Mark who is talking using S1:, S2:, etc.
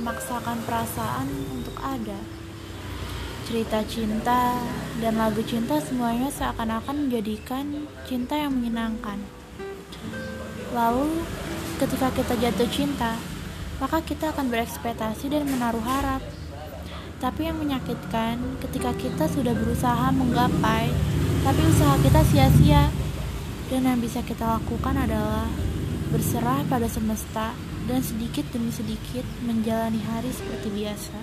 S1: memaksakan perasaan untuk ada. Cerita cinta dan lagu cinta semuanya seakan-akan menjadikan cinta yang menyenangkan. Lalu, ketika kita jatuh cinta, maka kita akan berekspektasi dan menaruh harap. Tapi yang menyakitkan ketika kita sudah berusaha menggapai, tapi usaha kita sia-sia. Dan yang bisa kita lakukan adalah berserah pada semesta dan sedikit demi sedikit menjalani hari seperti biasa.